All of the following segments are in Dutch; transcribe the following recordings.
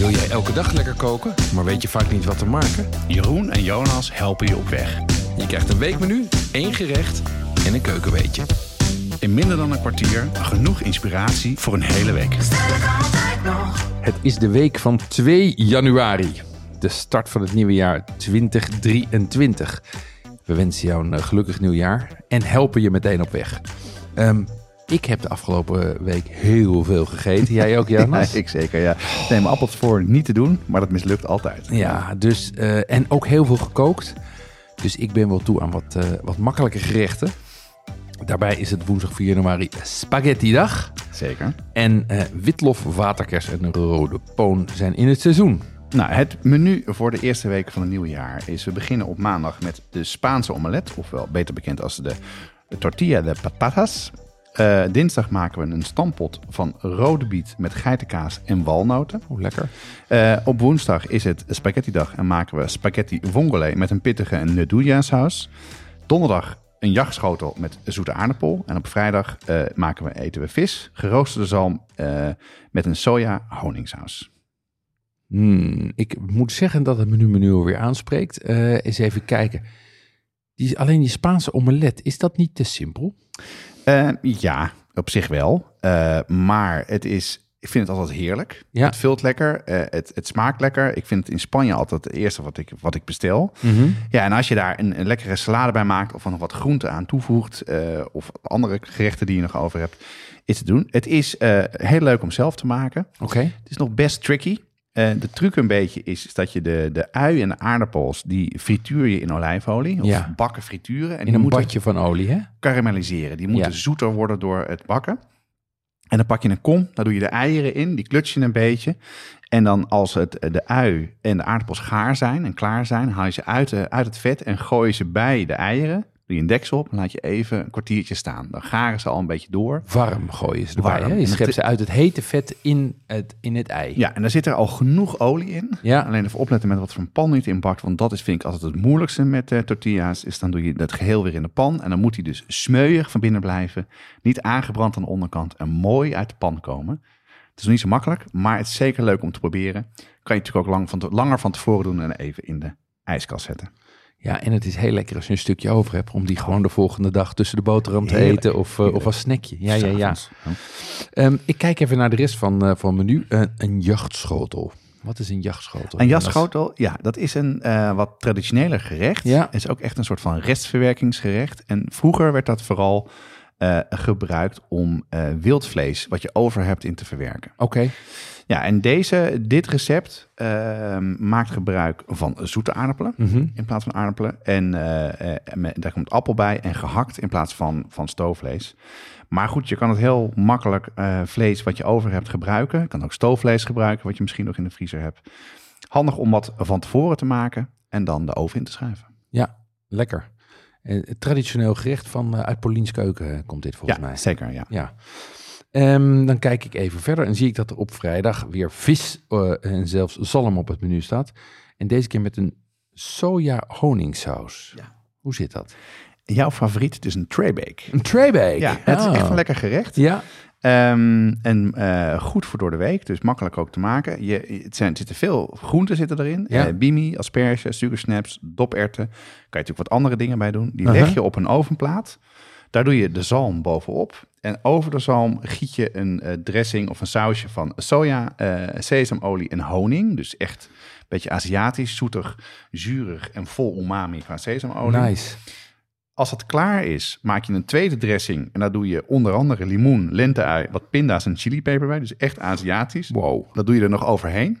Wil jij elke dag lekker koken, maar weet je vaak niet wat te maken? Jeroen en Jonas helpen je op weg. Je krijgt een weekmenu, één gerecht en een keukenweetje. In minder dan een kwartier genoeg inspiratie voor een hele week. Het is de week van 2 januari. De start van het nieuwe jaar 2023. We wensen jou een gelukkig nieuwjaar en helpen je meteen op weg. Ehm, ik heb de afgelopen week heel veel gegeten. Jij ook, Ja, Jonas? ik zeker, ja. Ik neem appels voor niet te doen, maar dat mislukt altijd. Ja, dus, eh, en ook heel veel gekookt. Dus ik ben wel toe aan wat, eh, wat makkelijke gerechten. Daarbij is het woensdag 4 januari spaghetti dag. Zeker. En eh, witlof, waterkers en rode poon zijn in het seizoen. Nou, het menu voor de eerste week van het nieuwe jaar is... we beginnen op maandag met de Spaanse omelet. Ofwel beter bekend als de tortilla de patatas. Eh, dinsdag maken we een stampot van rode biet met geitenkaas en walnoten. Oh, lekker. Eh, op woensdag is het spaghetti dag en maken we spaghetti vongole met een pittige Nduja saus. Donderdag een jachtschotel met zoete aardappel. En op vrijdag eh, maken we, eten we vis, geroosterde zalm met een soja honingsaus. Hmm, ik moet zeggen dat het menu me nu alweer aanspreekt. Eens even kijken. Die, alleen die Spaanse omelet, is dat niet te simpel? Eh, ja, op zich wel. Eh, maar het is, ik vind het altijd heerlijk. Ja. Het vult lekker, eh, het, het smaakt lekker. Ik vind het in Spanje altijd het eerste wat ik, wat ik bestel. Ja, en als je daar een, een lekkere salade bij maakt of nog wat groenten aan toevoegt, of andere gerechten die je nog over hebt, is te doen. Het is heel leuk om zelf te maken. Oké. Het is nog best tricky. Eh, de truc een beetje is, is dat je de, de ui en de aardappels, die frituur je in olijfolie. Of Ja. bakken frituren. En In een badje van olie, hè? karamelliseren. Die moeten Ja. zoeter worden door het bakken. En dan pak je een kom, daar doe je de eieren in, die kluts je een beetje. En dan als het, de ui en de aardappels gaar zijn en klaar zijn, haal je ze uit, uit het vet en gooi je ze bij de eieren. Doe je een deksel op en laat je even een kwartiertje staan. Dan garen ze al een beetje door. Warm gooien ze erbij, Warm. Je schept ze uit het hete vet in het, in het ei. Ja, en daar zit er al genoeg olie in. Ja. Alleen even opletten met wat voor een pan je het in bakt. Want dat is, vind ik altijd het moeilijkste met eh, tortilla's. Is dan doe je het geheel weer in de pan. En dan moet hij dus smeuig van binnen blijven. Niet aangebrand aan de onderkant. En mooi uit de pan komen. Het is nog niet zo makkelijk, maar het is zeker leuk om te proberen. Kan je natuurlijk ook lang van te- langer van tevoren doen en even in de ijskast zetten. Ja, en het is heel lekker als je een stukje over hebt om die gewoon de volgende dag tussen de boterham te Heerlijk. eten of, eh, of als snackje. Ja, ja, ja. Ehm, ik kijk even naar de rest van, eh, van het menu. Eh, een jachtschotel. Wat is een jachtschotel? Een jasschotel, ja, dat is een wat traditioneler gerecht. Ja. Het is ook echt een soort van restverwerkingsgerecht. En vroeger werd dat vooral gebruikt om wildvlees, wat je over hebt, in te verwerken. Oké. Ja, en deze, dit recept ehm, maakt gebruik van zoete aardappelen Mhm. in plaats van aardappelen. En eh, eh, daar komt appel bij en gehakt in plaats van, van stoofvlees. Maar goed, je kan het heel makkelijk eh, vlees wat je over hebt gebruiken. Je kan ook stoofvlees gebruiken wat je misschien nog in de vriezer hebt. Handig om wat van tevoren te maken en dan de oven in te schuiven. Ja, lekker. Traditioneel gerecht van uit Pauliens keuken komt dit volgens ja, mij. zeker. Ja. Ja. Ehm, dan kijk ik even verder en zie ik dat er op vrijdag weer vis eh, en zelfs zalm op het menu staat. En deze keer met een soja honingsaus. Ja. Hoe zit dat? Jouw favoriet is een traybake. Een traybake. Ja, het is echt een lekker gerecht. Ja, Ehm, en eh, goed voor door de week, dus makkelijk ook te maken. Je, het, zijn, er zitten veel groenten zitten erin. Ja. Eh, bimi, asperge, suikersnaps, doperwten. Kan je natuurlijk wat andere dingen bij doen. Die leg je op een ovenplaat. Daar doe je de zalm bovenop. En over de zalm giet je een eh, dressing of een sausje van soja, eh, sesamolie en honing. Dus echt een beetje Aziatisch, zoetig, zuurig en vol umami qua sesamolie. nice. Als het klaar is, maak je een tweede dressing. En daar doe je onder andere limoen, lente-ui, wat pinda's en chilipeper bij. Dus echt Aziatisch. Wow. Dat doe je er nog overheen.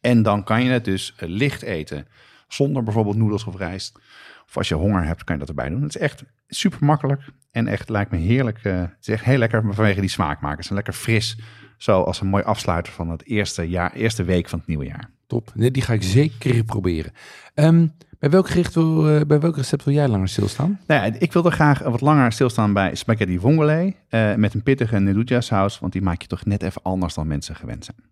En dan kan je het dus eh, licht eten. Zonder bijvoorbeeld noedels of rijst. Of als je honger hebt, kan je dat erbij doen. Het is echt super makkelijk. En echt lijkt me heerlijk. eh, het is echt heel lekker vanwege die smaakmakers. En lekker fris. Zo als een mooi afsluiter van het eerste, jaar, eerste week van het nieuwe jaar. Top. Die ga ik zeker proberen. Ehm, bij, welk gericht wil, eh, bij welk recept wil jij langer stilstaan? Nou ja, ik wilde graag wat langer stilstaan bij spaghetti vongole. eh, met een pittige Nduja saus. Want die maak je toch net even anders dan mensen gewend zijn.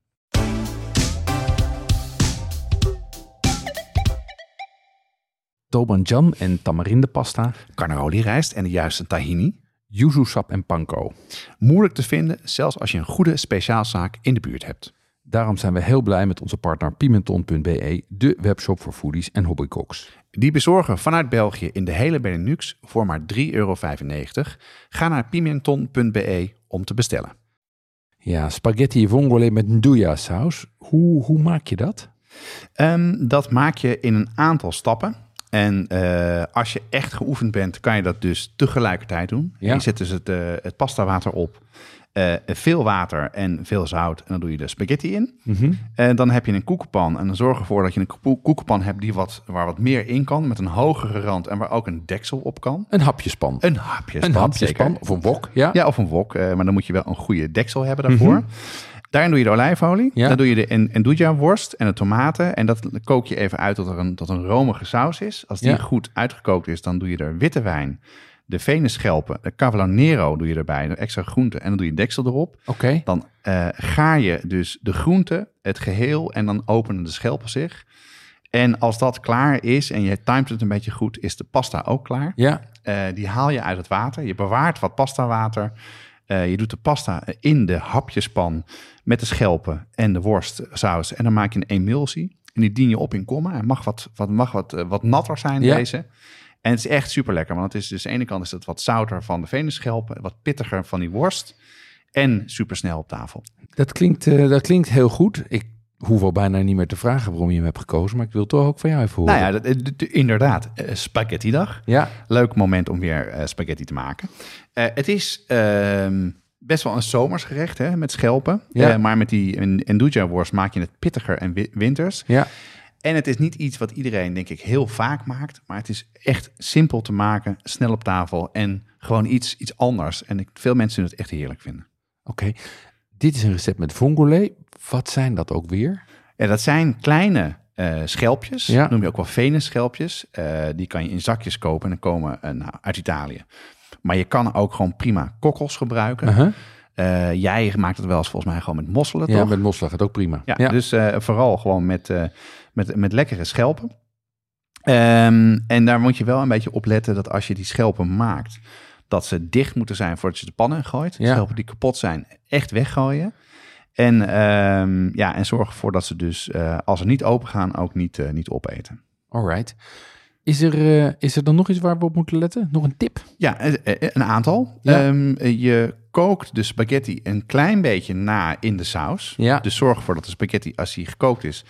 Tobanjan en tamarindepasta, Carnaroli rijst en de juiste tahini. yuzu sap en panko. Moeilijk te vinden, zelfs als je een goede speciaalzaak in de buurt hebt. Daarom zijn we heel blij met onze partner Pimenton.be, de webshop voor foodies en hobbycooks. Die bezorgen vanuit België in de hele Benelux voor maar 3,95 euro. Ga naar pimenton.be om te bestellen. Ja, spaghetti vongole met nduja saus. Hoe, hoe maak je dat? Um, dat maak je in een aantal stappen. En uh, als je echt geoefend bent, kan je dat dus tegelijkertijd doen. Ja. Je zet dus het, uh, het pasta water op. Uh, veel water en veel zout. En dan doe je de spaghetti in. Mm -hmm. En dan heb je een koekenpan. En dan zorg ervoor dat je een koekenpan hebt die wat, waar wat meer in kan. Met een hogere rand en waar ook een deksel op kan. Een hapjespan. Een hapjespan. Een hapjespan of een wok. Ja, ja of een wok. Uh, maar dan moet je wel een goede deksel hebben daarvoor. Mm -hmm. Daarin doe je de olijfolie. Ja. Dan doe je de endouja worst en de tomaten. En dat kook je even uit tot er een, tot een romige saus is. Als die ja. goed uitgekookt is, dan doe je er witte wijn de venenschelpen, de cavallonero doe je erbij, de extra groente en dan doe je deksel erop. Oké. Okay. Dan uh, ga je dus de groente, het geheel en dan openen de schelpen zich. En als dat klaar is en je timet het een beetje goed, is de pasta ook klaar. Ja. Uh, die haal je uit het water. Je bewaart wat pasta water. Uh, je doet de pasta in de hapjespan met de schelpen en de worstsaus. En dan maak je een emulsie. En die dien je op in komma. Hij mag wat, wat, mag wat, wat natter zijn, ja. deze. En het is echt super lekker, want het is dus aan de ene kant is het wat zouter van de venenschelpen, wat pittiger van die worst en super snel op tafel. Dat klinkt, uh, dat klinkt heel goed. Ik hoef al bijna niet meer te vragen waarom je hem hebt gekozen, maar ik wil toch ook van jou even horen. Nou ja, dat, dat, inderdaad, uh, spaghetti dag. Ja. Leuk moment om weer uh, spaghetti te maken. het is ehm, best wel een zomersgerecht hè, met schelpen, ja. maar met die enduja worst maak je het pittiger en winters. Ja. En het is niet iets wat iedereen, denk ik, heel vaak maakt. Maar het is echt simpel te maken, snel op tafel en gewoon iets, iets anders. En ik, veel mensen het echt heerlijk vinden. Oké, okay. Dit is een recept met vongole. Wat zijn dat ook weer? Ja, dat zijn kleine uh, schelpjes. Ja. Noem je ook wel venenschelpjes. Uh, die kan je in zakjes kopen en dan komen uh, nou, uit Italië. Maar je kan ook gewoon prima kokkels gebruiken. Uh -huh. Uh, jij maakt het wel eens volgens mij gewoon met mosselen, ja, toch? met mosselen gaat ook prima. Ja, ja. dus vooral gewoon met, met, met lekkere schelpen. Um, en daar moet je wel een beetje op letten dat als je die schelpen maakt, dat ze dicht moeten zijn voordat je de pan in gooit. Ja. Schelpen die kapot zijn, echt weggooien. En, um, ja, en zorg ervoor dat ze dus, als ze niet open gaan, ook niet, niet opeten. Alright. Is er, uh, is er dan nog iets waar we op moeten letten? Nog een tip? Ja, een aantal. Ja. Um, je kookt de spaghetti een klein beetje na in de saus. Ja. Dus zorg ervoor dat de spaghetti, als die gekookt is,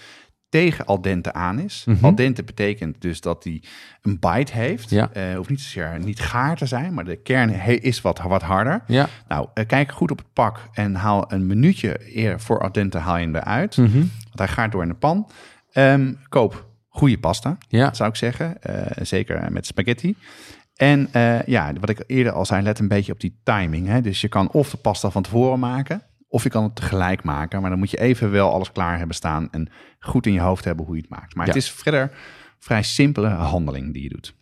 tegen al dente aan is. Mhm. Al dente betekent dus dat die een bite heeft. Ja. Uh, hoeft niet zozeer niet gaar te zijn, maar de kern is wat, wat harder. Ja. Nou, uh, kijk goed op het pak en haal een minuutje eer voor al dente haal je hem eruit. Mhm. Want hij gaat door in de pan. Um, koop goede pasta, Ja. zou ik zeggen. Uh, zeker met spaghetti. En ja, wat ik eerder al zei, let een beetje op die timing. Hè? Dus je kan of de pasta van tevoren maken, of je kan het tegelijk maken. Maar dan moet je even wel alles klaar hebben staan en goed in je hoofd hebben hoe je het maakt. Maar Ja. het is verder vrij simpele handeling die je doet.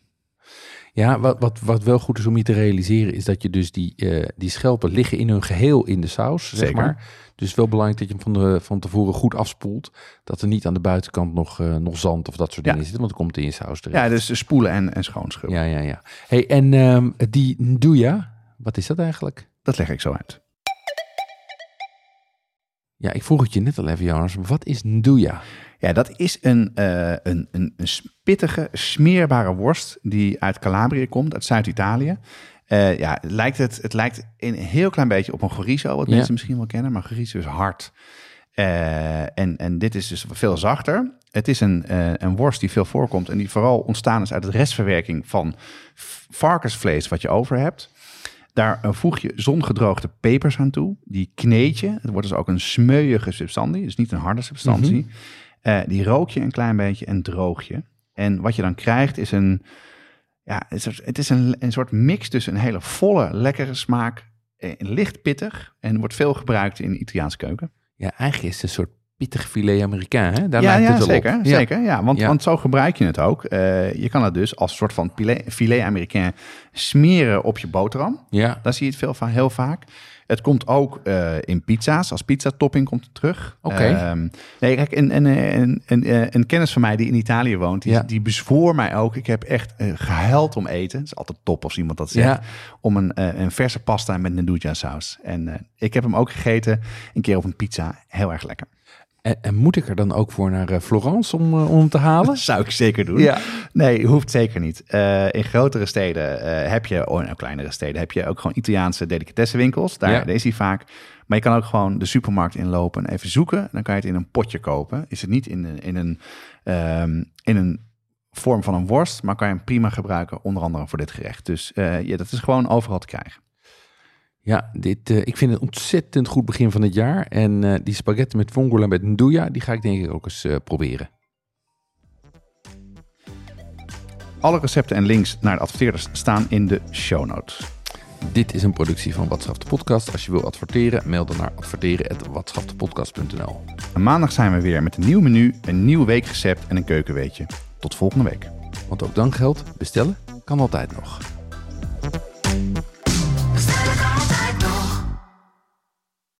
Ja, wat, wat, wat wel goed is om je te realiseren, is dat je dus die, uh, die schelpen liggen in hun geheel in de saus, zeg maar. Dus wel belangrijk dat je hem van, de, van tevoren goed afspoelt. Dat er niet aan de buitenkant nog, uh, nog zand of dat soort Ja. dingen zit, want dan komt het in je saus terecht. Ja, dus spoelen en, en schoonschubben. ja, ja. ja. Hey, en um, die nduja, wat is dat eigenlijk? Dat leg ik zo uit. Ja, ik vroeg het je net al even, Jonas. Wat is nduja? Ja, dat is een, uh, een, een, een pittige, smeerbare worst die uit Calabrië komt, uit Zuid-Italië. Uh, ja, het lijkt, het, het lijkt een heel klein beetje op een chorizo, wat Ja. mensen misschien wel kennen, maar chorizo is hard. Uh, en, en dit is dus veel zachter. Het is een, uh, een worst die veel voorkomt en die vooral ontstaan is uit de restverwerking van varkensvlees wat je over hebt. Daar uh, voeg je zongedroogde pepers aan toe. Die kneed je. Het wordt dus ook een smeuïge substantie, dus niet een harde substantie. Mm -hmm. die rook je een klein beetje en droog je. En wat je dan krijgt is een, ja, het is een, een soort mix tussen een hele volle, lekkere smaak, licht pittig en wordt veel gebruikt in de Italiaanse keuken. Ja, eigenlijk is het een soort pittig filet Amerikaan, hè? Daar ja, lijkt ja, het wel zeker, op. zeker. Ja, want, Ja. want zo gebruik je het ook. Uh, je kan het dus als soort van filet, filet Amerikaan smeren op je boterham. Ja, Daar zie je het veel van, heel vaak. Het komt ook uh, in pizza's. Als pizza-topping komt het terug. Oké. Um, nee, kijk, een, een, een, een, een kennis van mij die in Italië woont, die, Ja. die bezwoer mij ook. Ik heb echt uh, gehuild om eten. Het is altijd top als iemand dat zegt. Ja. Om een, uh, een verse pasta met nduja saus. En ik heb hem ook gegeten een keer op een pizza. Heel erg lekker. En, en moet ik er dan ook voor naar eh, Florence om, eh, om te halen? Dat zou ik zeker doen. Ja. Nee, hoeft zeker niet. Eh, in grotere steden heb je, oh, in kleinere steden heb je ook gewoon Italiaanse delicatessenwinkels. Daar Ja. is hij vaak. Maar je kan ook gewoon de supermarkt inlopen en even zoeken. Dan kan je het in een potje kopen. Is het niet in, een- in, een, ehm, in een vorm van een worst, maar kan je hem prima gebruiken, onder andere voor dit gerecht. Dus ja, dat is gewoon overal te krijgen. Ja, dit, eh, ik vind het een ontzettend goed begin van het jaar. En eh, die spaghetti met vongola met nduja, die ga ik denk ik ook eens eh, proberen. Alle recepten en links naar de adverteerders staan in de show notes. Dit is een productie van Watschaf de Podcast. Als je wil adverteren, mail dan naar adverteren.watschaftepodcast.nl En maandag zijn we weer met een nieuw menu, een nieuw weekrecept en een keukenweetje. Tot volgende week. Want ook dan geldt, bestellen kan altijd nog.